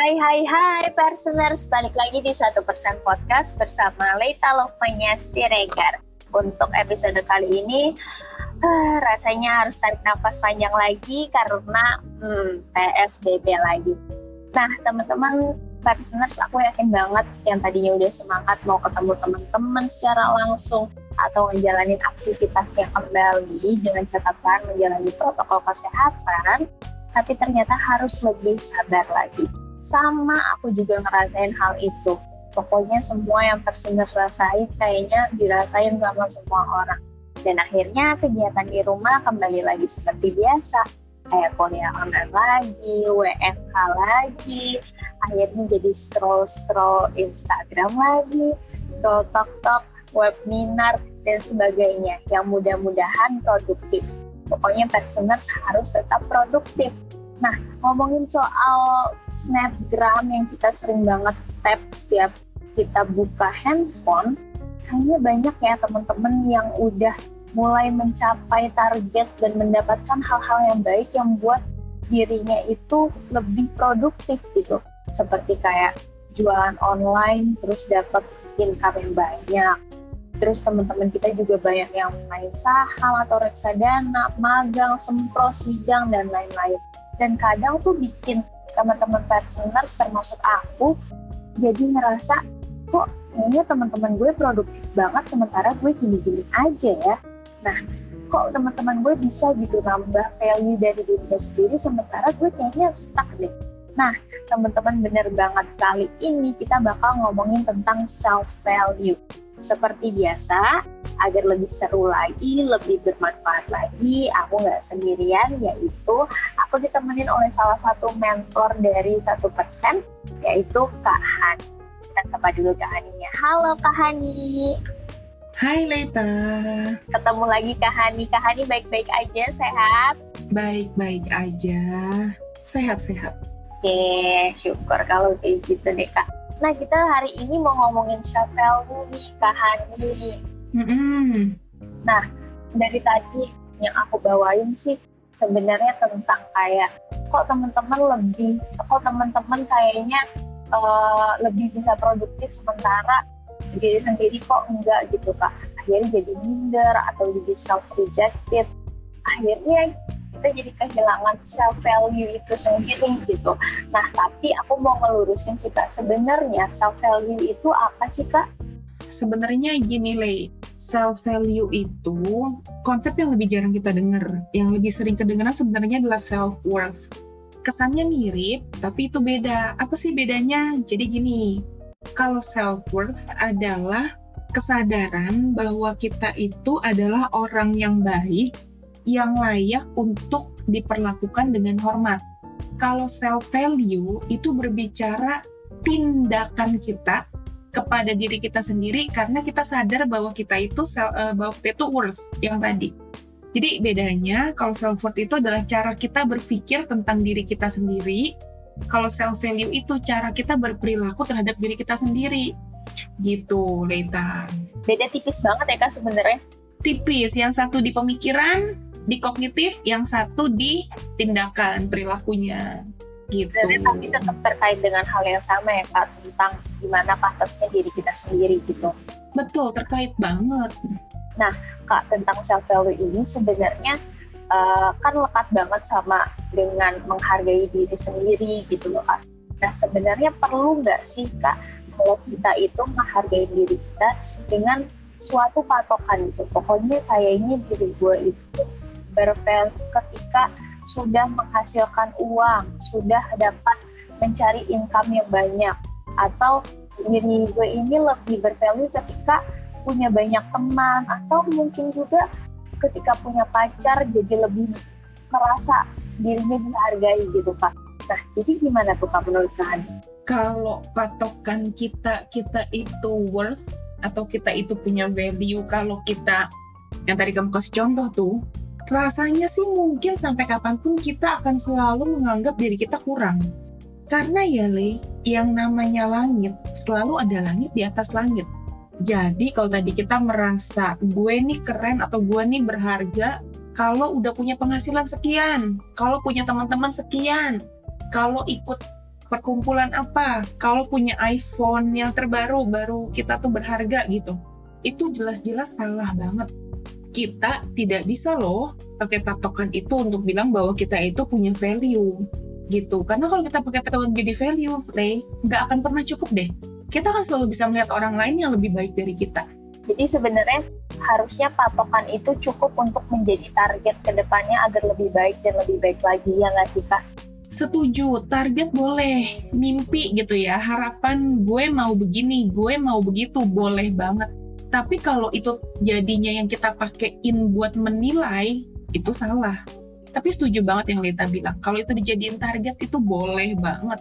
Hai hai hai personers, balik lagi di satu persen podcast bersama Leita Lovanya Siregar. Untuk episode kali ini, uh, rasanya harus tarik nafas panjang lagi karena hmm, PSBB lagi. Nah teman-teman personers, aku yakin banget yang tadinya udah semangat mau ketemu teman-teman secara langsung atau menjalani aktivitasnya kembali dengan catatan menjalani protokol kesehatan, tapi ternyata harus lebih sabar lagi sama aku juga ngerasain hal itu pokoknya semua yang personers rasain kayaknya dirasain sama semua orang dan akhirnya kegiatan di rumah kembali lagi seperti biasa kayak kuliah online lagi, WFH lagi, akhirnya jadi scroll-scroll Instagram lagi, scroll TikTok, webinar, dan sebagainya yang mudah-mudahan produktif. Pokoknya personers harus tetap produktif. Nah, ngomongin soal snapgram yang kita sering banget tap setiap kita buka handphone, kayaknya banyak ya teman-teman yang udah mulai mencapai target dan mendapatkan hal-hal yang baik yang buat dirinya itu lebih produktif gitu. Seperti kayak jualan online terus dapat income yang banyak. Terus teman-teman kita juga banyak yang main saham atau reksadana, magang, sempro, sidang, dan lain-lain dan kadang tuh bikin teman-teman personers termasuk aku jadi ngerasa kok kayaknya teman-teman gue produktif banget sementara gue gini-gini aja ya? Nah kok teman-teman gue bisa gitu nambah value dari dirinya sendiri sementara gue kayaknya stuck deh. Nah teman-teman bener banget kali ini kita bakal ngomongin tentang self value seperti biasa agar lebih seru lagi, lebih bermanfaat lagi, aku nggak sendirian, yaitu aku ditemenin oleh salah satu mentor dari satu persen, yaitu Kak Hani. Kita sapa dulu Kak Haninya. Halo Kak Hani. Hai Leta. Ketemu lagi Kak Hani. Kak Hani baik-baik aja, sehat? Baik-baik aja, sehat-sehat. Oke, syukur kalau kayak gitu deh Kak. Nah, kita hari ini mau ngomongin self value nih, Kak Hani. Mm-hmm. Nah, dari tadi yang aku bawain sih sebenarnya tentang kayak kok teman-teman lebih, kok teman-teman kayaknya uh, lebih bisa produktif sementara diri sendiri kok enggak gitu kak. Akhirnya jadi minder atau jadi self rejected. Akhirnya kita jadi kehilangan self value itu sendiri gitu. Nah, tapi aku mau ngelurusin sih kak, sebenarnya self value itu apa sih kak? Sebenarnya gini Le, self value itu konsep yang lebih jarang kita dengar. Yang lebih sering kedengaran sebenarnya adalah self worth. Kesannya mirip, tapi itu beda. Apa sih bedanya? Jadi gini, kalau self worth adalah kesadaran bahwa kita itu adalah orang yang baik, yang layak untuk diperlakukan dengan hormat. Kalau self value itu berbicara tindakan kita kepada diri kita sendiri karena kita sadar bahwa kita itu uh, bahwa kita itu worth yang tadi. Jadi bedanya kalau self worth itu adalah cara kita berpikir tentang diri kita sendiri. Kalau self value itu cara kita berperilaku terhadap diri kita sendiri. Gitu, Leita. Beda tipis banget ya Kak sebenarnya. Tipis, yang satu di pemikiran, di kognitif, yang satu di tindakan perilakunya gitu. Sebenarnya tapi tetap terkait dengan hal yang sama ya kak tentang gimana pantasnya diri kita sendiri gitu. Betul, terkait banget. Nah kak tentang self value ini sebenarnya uh, kan lekat banget sama dengan menghargai diri sendiri gitu loh kak. Nah sebenarnya perlu nggak sih kak kalau kita itu menghargai diri kita dengan suatu patokan gitu. Pokoknya kayaknya diri gue itu bervalue ketika sudah menghasilkan uang, sudah dapat mencari income yang banyak, atau diri gue ini lebih bervalue ketika punya banyak teman, atau mungkin juga ketika punya pacar jadi lebih merasa dirinya dihargai gitu Pak. Nah, jadi gimana tuh Kak menurut Kalau patokan kita kita itu worth atau kita itu punya value kalau kita yang tadi kamu kasih contoh tuh rasanya sih mungkin sampai kapan pun kita akan selalu menganggap diri kita kurang. Karena ya Le yang namanya langit selalu ada langit di atas langit. Jadi kalau tadi kita merasa gue nih keren atau gue nih berharga kalau udah punya penghasilan sekian kalau punya teman-teman sekian kalau ikut perkumpulan apa kalau punya iPhone yang terbaru baru kita tuh berharga gitu itu jelas-jelas salah banget kita tidak bisa loh pakai patokan itu untuk bilang bahwa kita itu punya value gitu. Karena kalau kita pakai patokan jadi value le nggak akan pernah cukup deh. Kita akan selalu bisa melihat orang lain yang lebih baik dari kita. Jadi sebenarnya harusnya patokan itu cukup untuk menjadi target ke depannya agar lebih baik dan lebih baik lagi ya nggak sih kak? Setuju target boleh mimpi gitu ya harapan gue mau begini gue mau begitu boleh banget tapi kalau itu jadinya yang kita pakaiin buat menilai itu salah. Tapi setuju banget yang Lita bilang. Kalau itu dijadiin target itu boleh banget.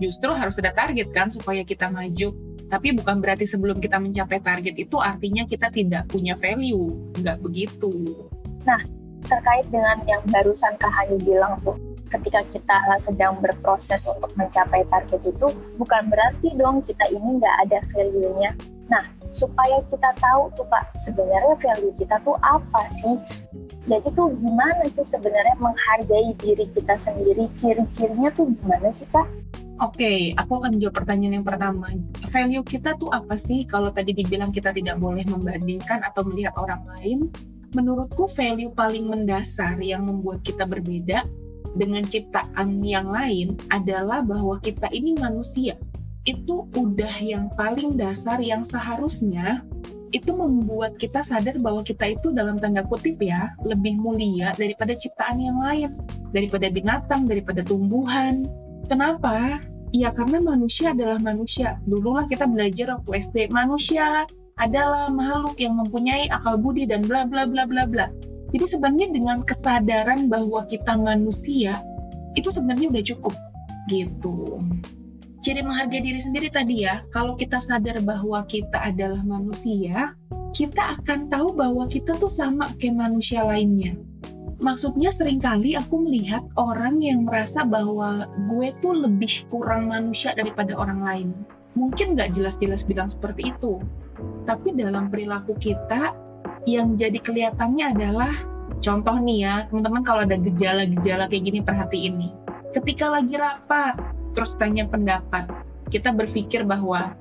Justru harus ada target kan supaya kita maju. Tapi bukan berarti sebelum kita mencapai target itu artinya kita tidak punya value. Nggak begitu. Nah terkait dengan yang barusan Kak Hani bilang tuh ketika kita sedang berproses untuk mencapai target itu bukan berarti dong kita ini nggak ada value-nya. Nah, supaya kita tahu tuh Pak, sebenarnya value kita tuh apa sih? Jadi tuh gimana sih sebenarnya menghargai diri kita sendiri? Ciri-cirinya tuh gimana sih Kak? Oke, okay, aku akan jawab pertanyaan yang pertama. Value kita tuh apa sih? Kalau tadi dibilang kita tidak boleh membandingkan atau melihat orang lain, menurutku value paling mendasar yang membuat kita berbeda dengan ciptaan yang lain adalah bahwa kita ini manusia. Itu udah yang paling dasar yang seharusnya itu membuat kita sadar bahwa kita itu dalam tanda kutip ya lebih mulia daripada ciptaan yang lain, daripada binatang, daripada tumbuhan. Kenapa? Ya karena manusia adalah manusia. Dululah kita belajar waktu SD, manusia adalah makhluk yang mempunyai akal budi dan bla bla bla bla bla. Jadi sebenarnya dengan kesadaran bahwa kita manusia itu sebenarnya udah cukup gitu. Jadi menghargai diri sendiri tadi ya, kalau kita sadar bahwa kita adalah manusia, kita akan tahu bahwa kita tuh sama kayak manusia lainnya. Maksudnya sering kali aku melihat orang yang merasa bahwa gue tuh lebih kurang manusia daripada orang lain. Mungkin nggak jelas-jelas bilang seperti itu. Tapi dalam perilaku kita, yang jadi kelihatannya adalah contoh nih ya teman-teman kalau ada gejala-gejala kayak gini perhatiin nih ketika lagi rapat terus tanya pendapat. Kita berpikir bahwa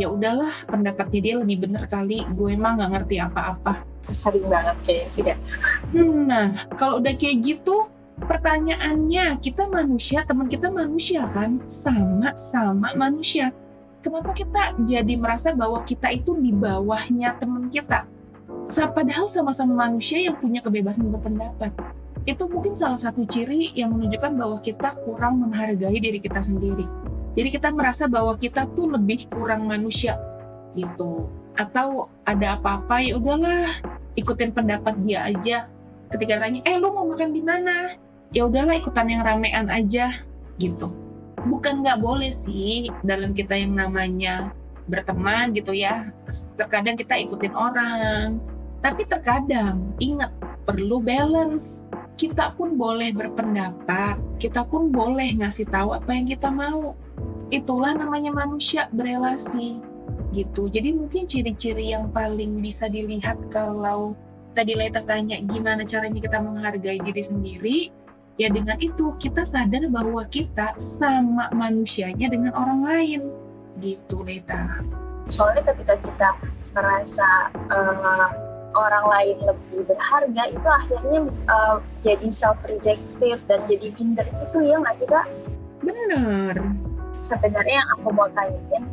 ya udahlah pendapatnya dia lebih benar kali. Gue emang nggak ngerti apa-apa. Sering banget kayak sih hmm, nah kalau udah kayak gitu pertanyaannya kita manusia teman kita manusia kan? Sama sama manusia. Kenapa kita jadi merasa bahwa kita itu di bawahnya teman kita? Padahal sama-sama manusia yang punya kebebasan berpendapat. Itu mungkin salah satu ciri yang menunjukkan bahwa kita kurang menghargai diri kita sendiri. Jadi kita merasa bahwa kita tuh lebih kurang manusia gitu. Atau ada apa-apa ya udahlah ikutin pendapat dia aja. Ketika tanya, "Eh, lu mau makan di mana?" Ya udahlah ikutan yang ramean aja gitu. Bukan nggak boleh sih dalam kita yang namanya berteman gitu ya. Terkadang kita ikutin orang, tapi terkadang ingat perlu balance. Kita pun boleh berpendapat, kita pun boleh ngasih tahu apa yang kita mau. Itulah namanya manusia berelasi gitu. Jadi mungkin ciri-ciri yang paling bisa dilihat kalau tadi Leta tanya gimana caranya kita menghargai diri sendiri, ya dengan itu kita sadar bahwa kita sama manusianya dengan orang lain gitu Leta. Soalnya ketika kita merasa uh, orang lain lebih berharga itu akhirnya uh, jadi self rejected dan jadi minder gitu ya nggak sih kak? Benar. Sebenarnya yang aku mau tanyain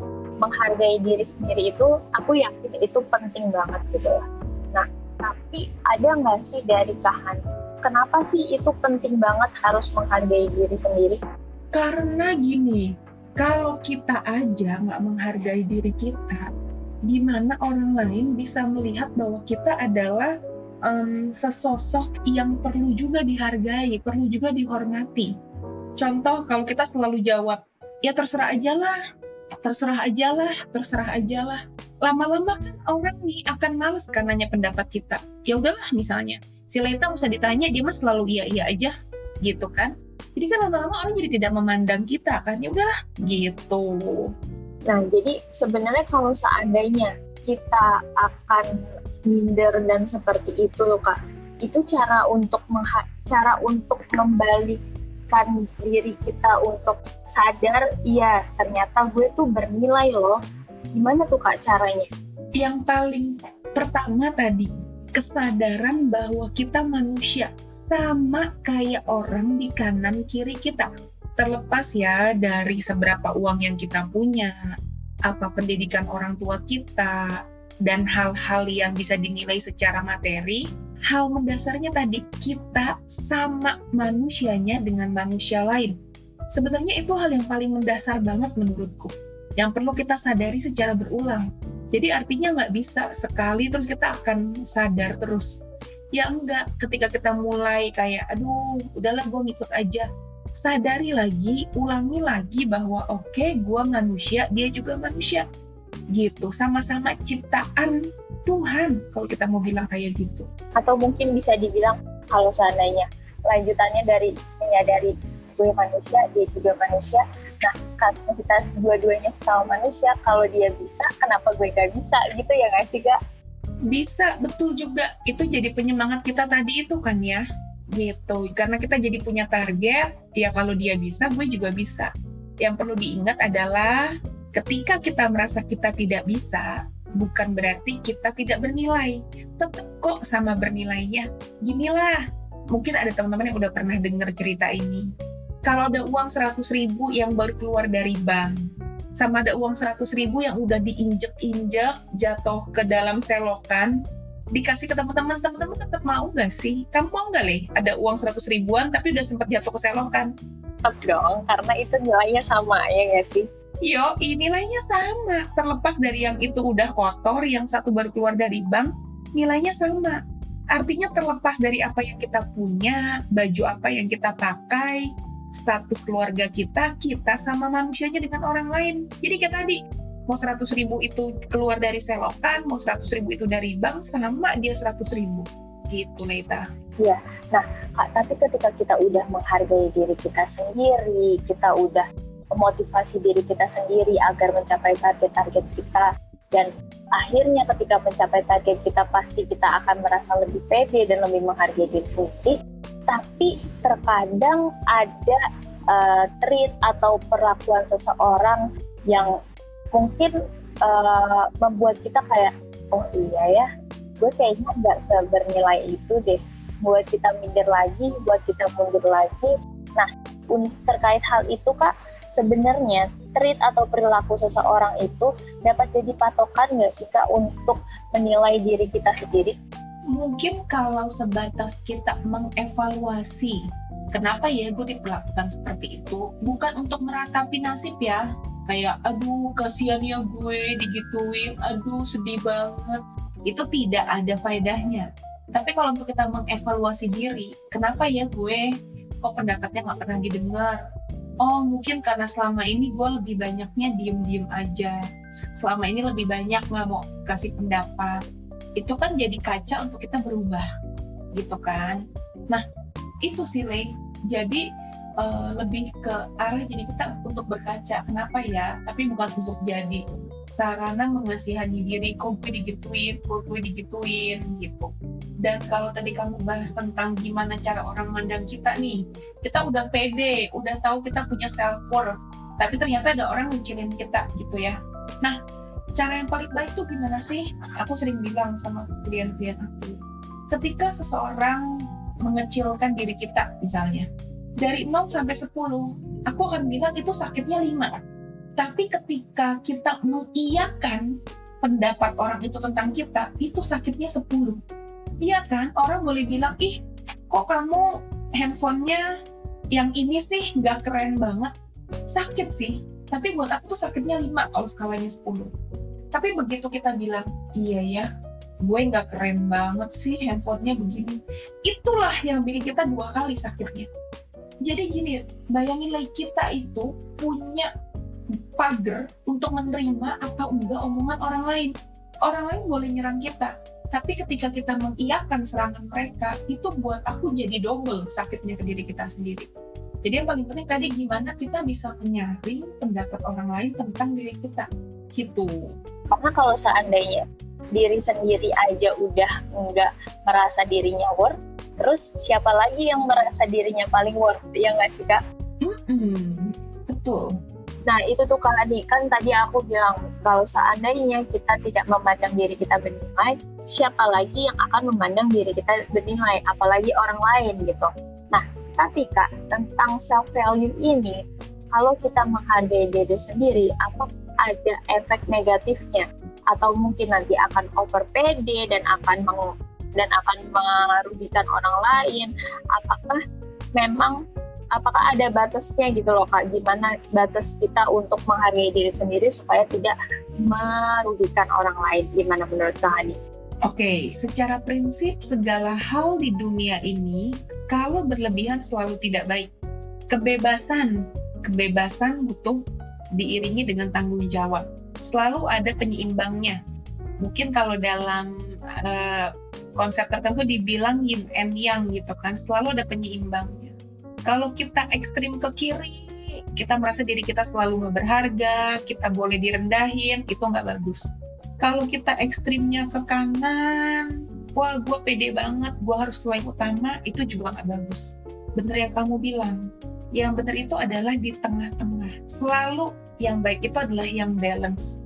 menghargai diri sendiri itu aku yakin itu penting banget gitu ya. Nah tapi ada nggak sih dari kahan kenapa sih itu penting banget harus menghargai diri sendiri? Karena gini, kalau kita aja nggak menghargai diri kita, gimana orang lain bisa melihat bahwa kita adalah um, sesosok yang perlu juga dihargai, perlu juga dihormati. Contoh kalau kita selalu jawab, ya terserah aja lah, terserah aja lah, terserah aja lah. Lama-lama kan orang nih akan males kan nanya pendapat kita. Ya udahlah misalnya, si Leta usah ditanya, dia mah selalu iya-iya aja, gitu kan. Jadi kan lama-lama orang jadi tidak memandang kita kan, ya udahlah, gitu. Nah, jadi sebenarnya kalau seandainya kita akan minder dan seperti itu loh kak, itu cara untuk cara untuk membalik memaksakan diri kita untuk sadar iya ternyata gue tuh bernilai loh. Gimana tuh kak caranya? Yang paling pertama tadi kesadaran bahwa kita manusia sama kayak orang di kanan kiri kita terlepas ya dari seberapa uang yang kita punya apa pendidikan orang tua kita dan hal-hal yang bisa dinilai secara materi hal mendasarnya tadi kita sama manusianya dengan manusia lain. Sebenarnya itu hal yang paling mendasar banget menurutku. Yang perlu kita sadari secara berulang. Jadi artinya nggak bisa sekali terus kita akan sadar terus. Ya enggak, ketika kita mulai kayak, aduh udahlah gue ngikut aja. Sadari lagi, ulangi lagi bahwa oke okay, gue manusia, dia juga manusia. Gitu, sama-sama ciptaan Tuhan kalau kita mau bilang kayak gitu. Atau mungkin bisa dibilang kalau seandainya lanjutannya dari menyadari gue manusia, dia juga manusia. Nah, karena kita dua-duanya sama manusia, kalau dia bisa, kenapa gue gak bisa? Gitu ya gak sih, Kak? Bisa, betul juga. Itu jadi penyemangat kita tadi itu kan ya. Gitu. Karena kita jadi punya target, ya kalau dia bisa, gue juga bisa. Yang perlu diingat adalah ketika kita merasa kita tidak bisa, bukan berarti kita tidak bernilai. Tetap kok sama bernilainya. Ginilah, mungkin ada teman-teman yang udah pernah dengar cerita ini. Kalau ada uang 100 ribu yang baru keluar dari bank, sama ada uang 100 ribu yang udah diinjek-injek, jatuh ke dalam selokan, dikasih ke teman-teman, teman-teman tetap mau nggak sih? Kamu mau nggak, Le? Ada uang 100 ribuan tapi udah sempat jatuh ke selokan? Tetap dong, karena itu nilainya sama, ya nggak sih? Yo, nilainya sama. Terlepas dari yang itu udah kotor, yang satu baru keluar dari bank, nilainya sama. Artinya terlepas dari apa yang kita punya, baju apa yang kita pakai, status keluarga kita, kita sama manusianya dengan orang lain. Jadi kayak tadi, mau 100 ribu itu keluar dari selokan, mau 100 ribu itu dari bank, sama dia 100 ribu. Gitu, Leita. Iya, nah tapi ketika kita udah menghargai diri kita sendiri, kita udah memotivasi diri kita sendiri agar mencapai target-target kita dan akhirnya ketika mencapai target kita pasti kita akan merasa lebih pede dan lebih menghargai diri sendiri tapi terkadang ada uh, treat atau perlakuan seseorang yang mungkin uh, membuat kita kayak oh iya ya gue kayaknya nggak sebernilai itu deh. Buat kita minder lagi buat kita mundur lagi. Nah terkait hal itu kak sebenarnya treat atau perilaku seseorang itu dapat jadi patokan nggak sih kak untuk menilai diri kita sendiri? Mungkin kalau sebatas kita mengevaluasi kenapa ya gue diperlakukan seperti itu, bukan untuk meratapi nasib ya, kayak aduh kasihan ya gue digituin, aduh sedih banget, itu tidak ada faedahnya. Tapi kalau untuk kita mengevaluasi diri, kenapa ya gue kok pendapatnya nggak pernah didengar, oh mungkin karena selama ini gue lebih banyaknya diem-diem aja. Selama ini lebih banyak nggak mau kasih pendapat. Itu kan jadi kaca untuk kita berubah gitu kan? Nah itu sih Le. Jadi uh, lebih ke arah jadi kita untuk berkaca kenapa ya tapi bukan untuk jadi sarana mengasihani diri kok digituin kok digituin gitu dan kalau tadi kamu bahas tentang gimana cara orang mandang kita nih, kita udah pede, udah tahu kita punya self worth, tapi ternyata ada orang ngecilin kita gitu ya. Nah, cara yang paling baik tuh gimana sih? Aku sering bilang sama klien-klien aku, ketika seseorang mengecilkan diri kita misalnya, dari 0 sampai 10, aku akan bilang itu sakitnya 5. Tapi ketika kita mengiyakan pendapat orang itu tentang kita, itu sakitnya 10 Iya kan, orang boleh bilang, ih kok kamu handphonenya yang ini sih nggak keren banget. Sakit sih, tapi buat aku tuh sakitnya 5 kalau skalanya 10. Tapi begitu kita bilang, iya ya, gue nggak keren banget sih handphonenya begini itulah yang bikin kita dua kali sakitnya jadi gini bayangin lagi kita itu punya pagar untuk menerima atau enggak omongan orang lain. Orang lain boleh nyerang kita tapi ketika kita mengiyakan serangan mereka itu buat aku jadi double sakitnya ke diri kita sendiri. Jadi yang paling penting tadi gimana kita bisa menyaring pendapat orang lain tentang diri kita? Gitu. Karena kalau seandainya diri sendiri aja udah nggak merasa dirinya worth terus siapa lagi yang merasa dirinya paling worth ya nggak sih kak? Mm-mm, betul. Nah itu tuh Kak Adi kan tadi aku bilang kalau seandainya kita tidak memandang diri kita bernilai, siapa lagi yang akan memandang diri kita bernilai, apalagi orang lain gitu. Nah tapi Kak tentang self value ini, kalau kita menghargai diri sendiri, apa ada efek negatifnya? Atau mungkin nanti akan over dan akan meng dan akan merugikan orang lain? Apakah memang apakah ada batasnya gitu loh kak gimana batas kita untuk menghargai diri sendiri supaya tidak merugikan orang lain gimana menurut kak Hani? Oke, okay, secara prinsip segala hal di dunia ini kalau berlebihan selalu tidak baik. Kebebasan, kebebasan butuh diiringi dengan tanggung jawab. Selalu ada penyeimbangnya. Mungkin kalau dalam uh, konsep tertentu dibilang yin and yang gitu kan, selalu ada penyeimbangnya kalau kita ekstrim ke kiri, kita merasa diri kita selalu nggak berharga, kita boleh direndahin, itu nggak bagus. Kalau kita ekstrimnya ke kanan, wah gue pede banget, gue harus selain utama, itu juga nggak bagus. Bener yang kamu bilang, yang bener itu adalah di tengah-tengah. Selalu yang baik itu adalah yang balance.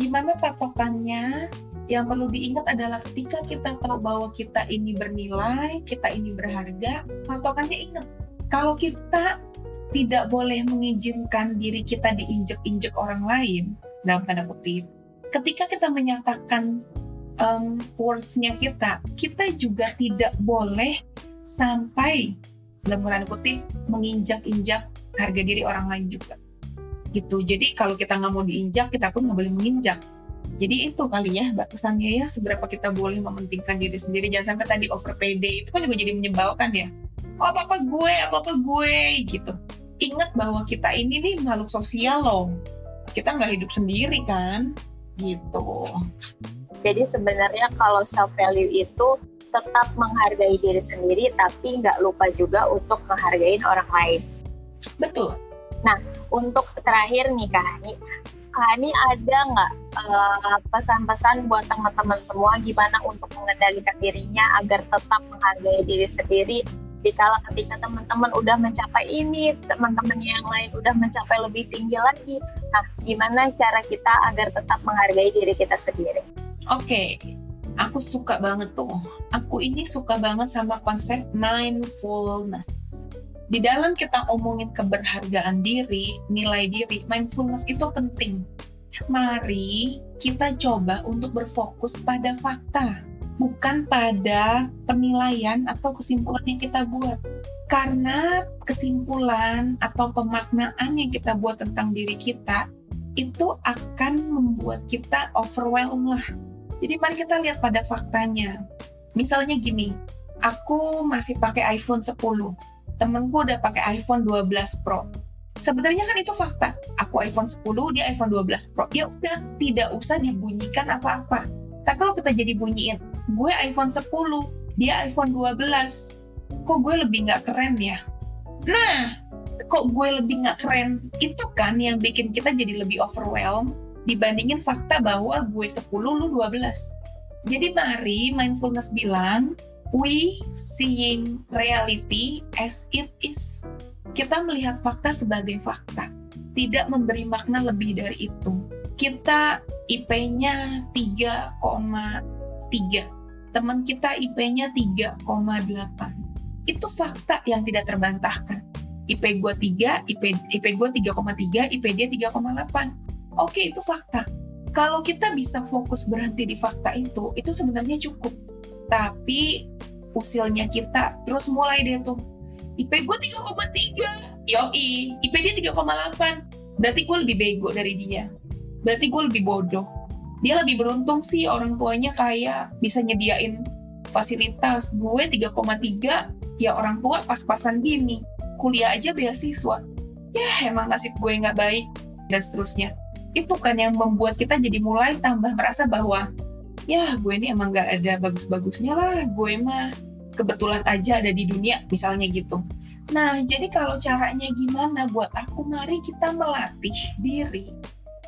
Gimana patokannya? Yang perlu diingat adalah ketika kita tahu bahwa kita ini bernilai, kita ini berharga, patokannya ingat kalau kita tidak boleh mengizinkan diri kita diinjek-injek orang lain dalam tanda kutip ketika kita menyatakan um, worth-nya kita kita juga tidak boleh sampai dalam tanda kutip menginjak-injak harga diri orang lain juga. Gitu. Jadi kalau kita nggak mau diinjak kita pun nggak boleh menginjak jadi itu kali ya batasannya ya seberapa kita boleh mementingkan diri sendiri. Jangan sampai tadi over itu kan juga jadi menyebalkan ya. Oh apa apa gue apa apa gue gitu. Ingat bahwa kita ini nih makhluk sosial loh. Kita nggak hidup sendiri kan gitu. Jadi sebenarnya kalau self value itu tetap menghargai diri sendiri tapi nggak lupa juga untuk menghargai orang lain. Betul. Nah untuk terakhir nih kak Hani kak Hani ada nggak uh, pesan-pesan buat teman-teman semua gimana untuk mengendalikan dirinya agar tetap menghargai diri sendiri dikala ketika teman-teman udah mencapai ini, teman-teman yang lain udah mencapai lebih tinggi lagi. Nah, gimana cara kita agar tetap menghargai diri kita sendiri? Oke, okay. aku suka banget tuh. Aku ini suka banget sama konsep mindfulness. Di dalam kita omongin keberhargaan diri, nilai diri, mindfulness itu penting. Mari kita coba untuk berfokus pada fakta bukan pada penilaian atau kesimpulan yang kita buat. Karena kesimpulan atau pemaknaan yang kita buat tentang diri kita itu akan membuat kita overwhelmed lah. Jadi mari kita lihat pada faktanya. Misalnya gini, aku masih pakai iPhone 10. Temenku udah pakai iPhone 12 Pro. Sebenarnya kan itu fakta. Aku iPhone 10, dia iPhone 12 Pro. Ya udah, tidak usah dibunyikan apa-apa. Tapi kalau kita jadi bunyiin, gue iPhone 10 dia iPhone 12 kok gue lebih nggak keren ya nah kok gue lebih nggak keren itu kan yang bikin kita jadi lebih overwhelmed dibandingin fakta bahwa gue 10 lu 12 jadi mari mindfulness bilang we seeing reality as it is kita melihat fakta sebagai fakta tidak memberi makna lebih dari itu kita IP-nya 3,3 teman kita IP-nya 3,8. Itu fakta yang tidak terbantahkan. IP gue 3, IP, IP gue 3,3, IP dia 3,8. Oke, itu fakta. Kalau kita bisa fokus berhenti di fakta itu, itu sebenarnya cukup. Tapi usilnya kita terus mulai deh tuh. IP gue 3,3. Yoi, IP dia 3,8. Berarti gue lebih bego dari dia. Berarti gue lebih bodoh dia lebih beruntung sih orang tuanya kayak bisa nyediain fasilitas gue 3,3 ya orang tua pas-pasan gini kuliah aja beasiswa ya emang nasib gue nggak baik dan seterusnya itu kan yang membuat kita jadi mulai tambah merasa bahwa ya gue ini emang nggak ada bagus-bagusnya lah. Gue mah kebetulan aja ada di dunia misalnya gitu. Nah jadi kalau caranya gimana buat aku? Mari kita melatih diri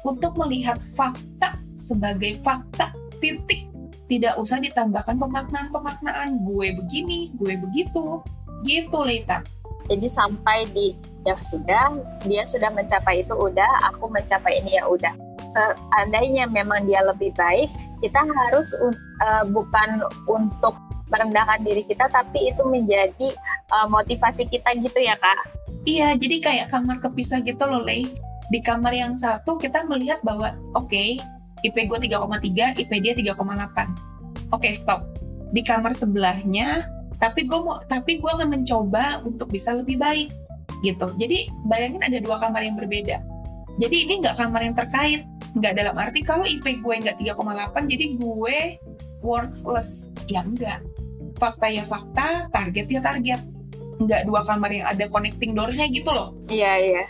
untuk melihat fakta sebagai fakta titik. Tidak usah ditambahkan pemaknaan-pemaknaan. Gue begini gue begitu. Gitu Lita. Jadi sampai di ya sudah dia sudah mencapai itu udah. Aku mencapai ini ya udah seandainya memang dia lebih baik kita harus uh, bukan untuk merendahkan diri kita tapi itu menjadi uh, motivasi kita gitu ya kak. Iya jadi kayak kamar kepisah gitu loh Lei. Di kamar yang satu kita melihat bahwa oke okay, IP gue 3,3 IP dia 3,8 oke okay, stop. Di kamar sebelahnya tapi gue mau tapi gue akan mencoba untuk bisa lebih baik gitu. Jadi bayangin ada dua kamar yang berbeda. Jadi ini nggak kamar yang terkait nggak dalam arti kalau IP gue nggak 3,8 jadi gue worthless. Ya enggak fakta ya fakta target ya target. Nggak dua kamar yang ada connecting doornya gitu loh. Iya iya.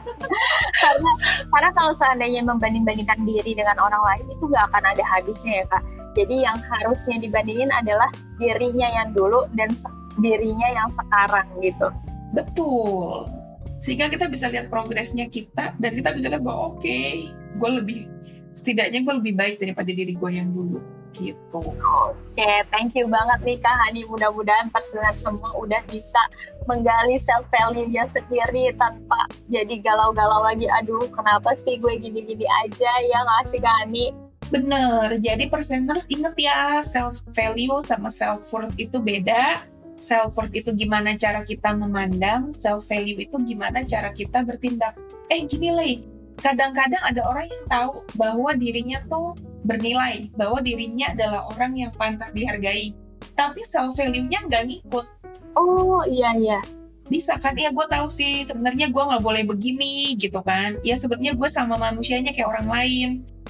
Karena karena kalau seandainya membanding-bandingkan diri dengan orang lain itu nggak akan ada habisnya ya kak. Jadi yang harusnya dibandingin adalah dirinya yang dulu dan dirinya yang sekarang gitu. Betul. Sehingga kita bisa lihat progresnya kita dan kita bisa lihat bahwa oke okay, gue lebih setidaknya gue lebih baik daripada diri gue yang dulu gitu. Oke, okay, thank you banget nih Kak Hani. Mudah-mudahan personal semua udah bisa menggali self value-nya sendiri tanpa jadi galau-galau lagi. Aduh, kenapa sih gue gini-gini aja ya ngasih Kak Hani? Bener, jadi perseners inget ya self value sama self worth itu beda. Self worth itu gimana cara kita memandang, self value itu gimana cara kita bertindak. Eh gini lah, kadang-kadang ada orang yang tahu bahwa dirinya tuh bernilai bahwa dirinya adalah orang yang pantas dihargai. Tapi self value-nya nggak ngikut. Oh iya iya. Bisa kan? Ya gue tahu sih sebenarnya gue nggak boleh begini gitu kan? Ya sebenarnya gue sama manusianya kayak orang lain.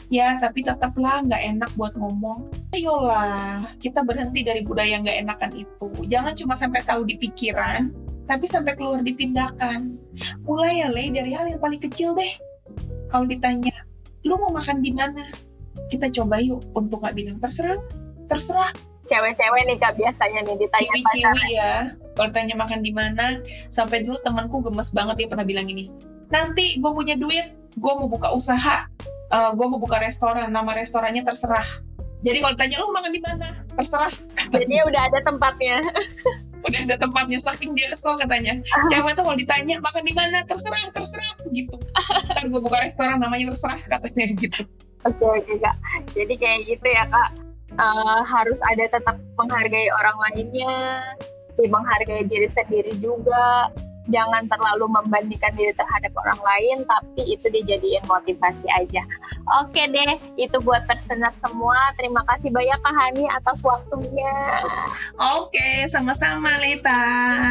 Ya tapi tetaplah nggak enak buat ngomong. Ayolah kita berhenti dari budaya nggak enakan itu. Jangan cuma sampai tahu di pikiran tapi sampai keluar di tindakan mulai ya le dari hal yang paling kecil deh kalau ditanya lu mau makan di mana? Kita coba yuk untuk nggak bilang terserah terserah. Cewek-cewek nih kak biasanya nih ditanya ciwi-ciwi ya. Kalau tanya makan di mana sampai dulu temanku gemes banget dia pernah bilang ini nanti gue punya duit gue mau buka usaha uh, eh, gue mau buka restoran nama restorannya terserah. Jadi kalau tanya lu makan di mana? Terserah. Jadi udah ada tempatnya udah ada tempatnya saking dia kesel katanya cewek tuh kalau ditanya makan di mana terserah terserah gitu ntar gue buka restoran namanya terserah katanya gitu Oke oke kak. Jadi kayak gitu ya kak. Uh, harus ada tetap menghargai orang lainnya, menghargai diri sendiri juga. Jangan terlalu membandingkan diri terhadap orang lain, tapi itu dijadiin motivasi aja. Oke deh, itu buat personer semua. Terima kasih banyak Kak Hani atas waktunya. Oke, sama-sama Lita.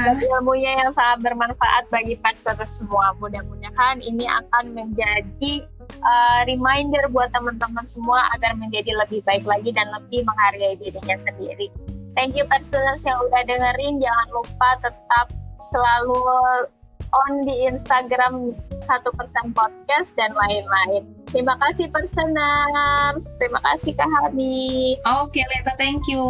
Dan ilmunya yang sangat bermanfaat bagi personer semua. Mudah-mudahan ini akan menjadi uh, reminder buat teman-teman semua agar menjadi lebih baik lagi dan lebih menghargai dirinya sendiri. Thank you personers yang udah dengerin. Jangan lupa tetap selalu on di Instagram satu persen podcast dan lain-lain. Terima kasih personers. Terima kasih Kak Hani. Oke, okay, Leta, thank you.